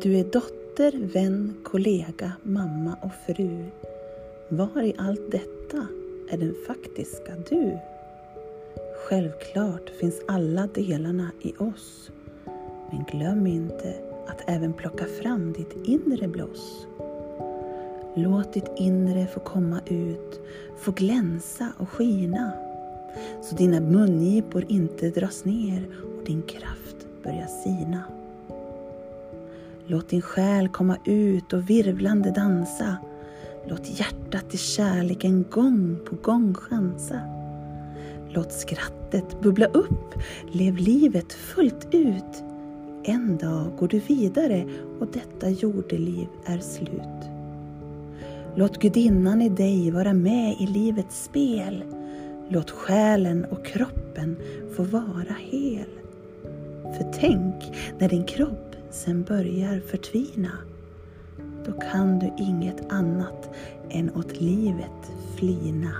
Du är dotter, vän, kollega, mamma och fru. Var i allt detta är den faktiska du? Självklart finns alla delarna i oss. Men glöm inte att även plocka fram ditt inre bloss. Låt ditt inre få komma ut, få glänsa och skina. Så dina mungipor inte dras ner och din kraft börjar sina. Låt din själ komma ut och virvlande dansa. Låt hjärtat i kärleken gång på gång chansa. Låt skrattet bubbla upp, lev livet fullt ut. En dag går du vidare och detta jordeliv är slut. Låt gudinnan i dig vara med i livets spel. Låt själen och kroppen få vara hel. För tänk när din kropp sen börjar förtvina. Då kan du inget annat än åt livet flina.